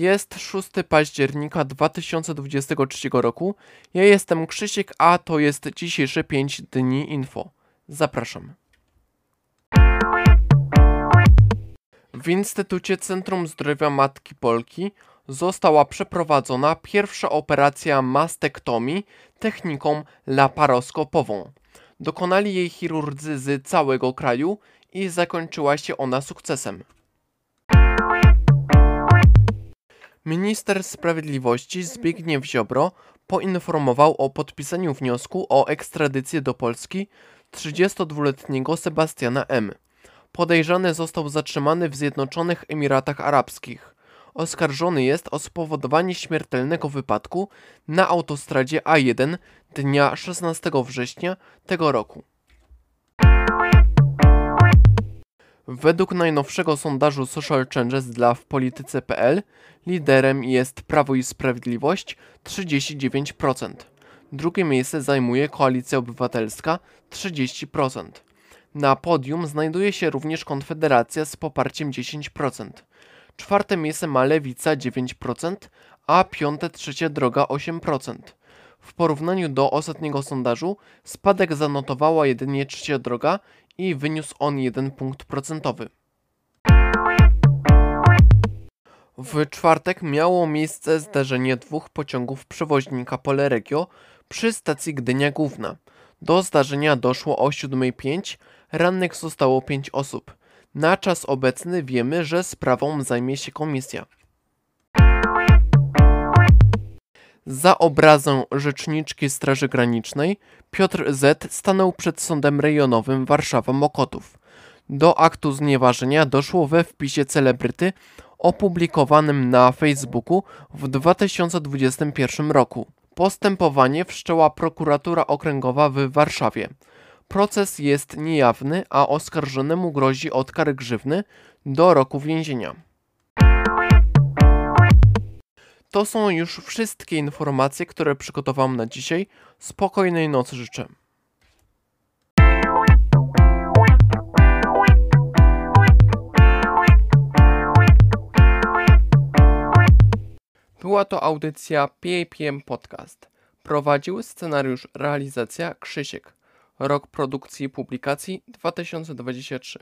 Jest 6 października 2023 roku. Ja jestem Krzysiek, a to jest dzisiejsze 5 dni info. Zapraszam. W Instytucie Centrum Zdrowia Matki Polki została przeprowadzona pierwsza operacja mastektomii techniką laparoskopową. Dokonali jej chirurdzy z całego kraju i zakończyła się ona sukcesem. Minister Sprawiedliwości Zbigniew Ziobro poinformował o podpisaniu wniosku o ekstradycję do Polski 32-letniego Sebastiana M. Podejrzany został zatrzymany w Zjednoczonych Emiratach Arabskich. Oskarżony jest o spowodowanie śmiertelnego wypadku na autostradzie A1 dnia 16 września tego roku. Według najnowszego sondażu Social Changes dla w polityce.pl liderem jest Prawo i Sprawiedliwość 39%. Drugie miejsce zajmuje Koalicja Obywatelska 30%. Na podium znajduje się również Konfederacja z poparciem 10%. Czwarte miejsce ma Lewica 9%, a piąte Trzecia Droga 8%. W porównaniu do ostatniego sondażu spadek zanotowała jedynie Trzecia Droga i wyniósł on 1 punkt procentowy. W czwartek miało miejsce zdarzenie dwóch pociągów przewoźnika Poleregio przy stacji Gdynia Główna. Do zdarzenia doszło o 7.05, rannych zostało 5 osób. Na czas obecny wiemy, że sprawą zajmie się komisja. Za obrazę rzeczniczki Straży Granicznej Piotr Z. stanął przed sądem rejonowym Warszawa-Mokotów. Do aktu znieważenia doszło we wpisie celebryty opublikowanym na Facebooku w 2021 roku. Postępowanie wszczęła prokuratura okręgowa w Warszawie. Proces jest niejawny, a oskarżonemu grozi od kary grzywny do roku więzienia. To są już wszystkie informacje, które przygotowałem na dzisiaj. Spokojnej nocy życzę. Była to audycja PAPM Podcast. Prowadził scenariusz realizacja Krzysiek. Rok produkcji i publikacji 2023.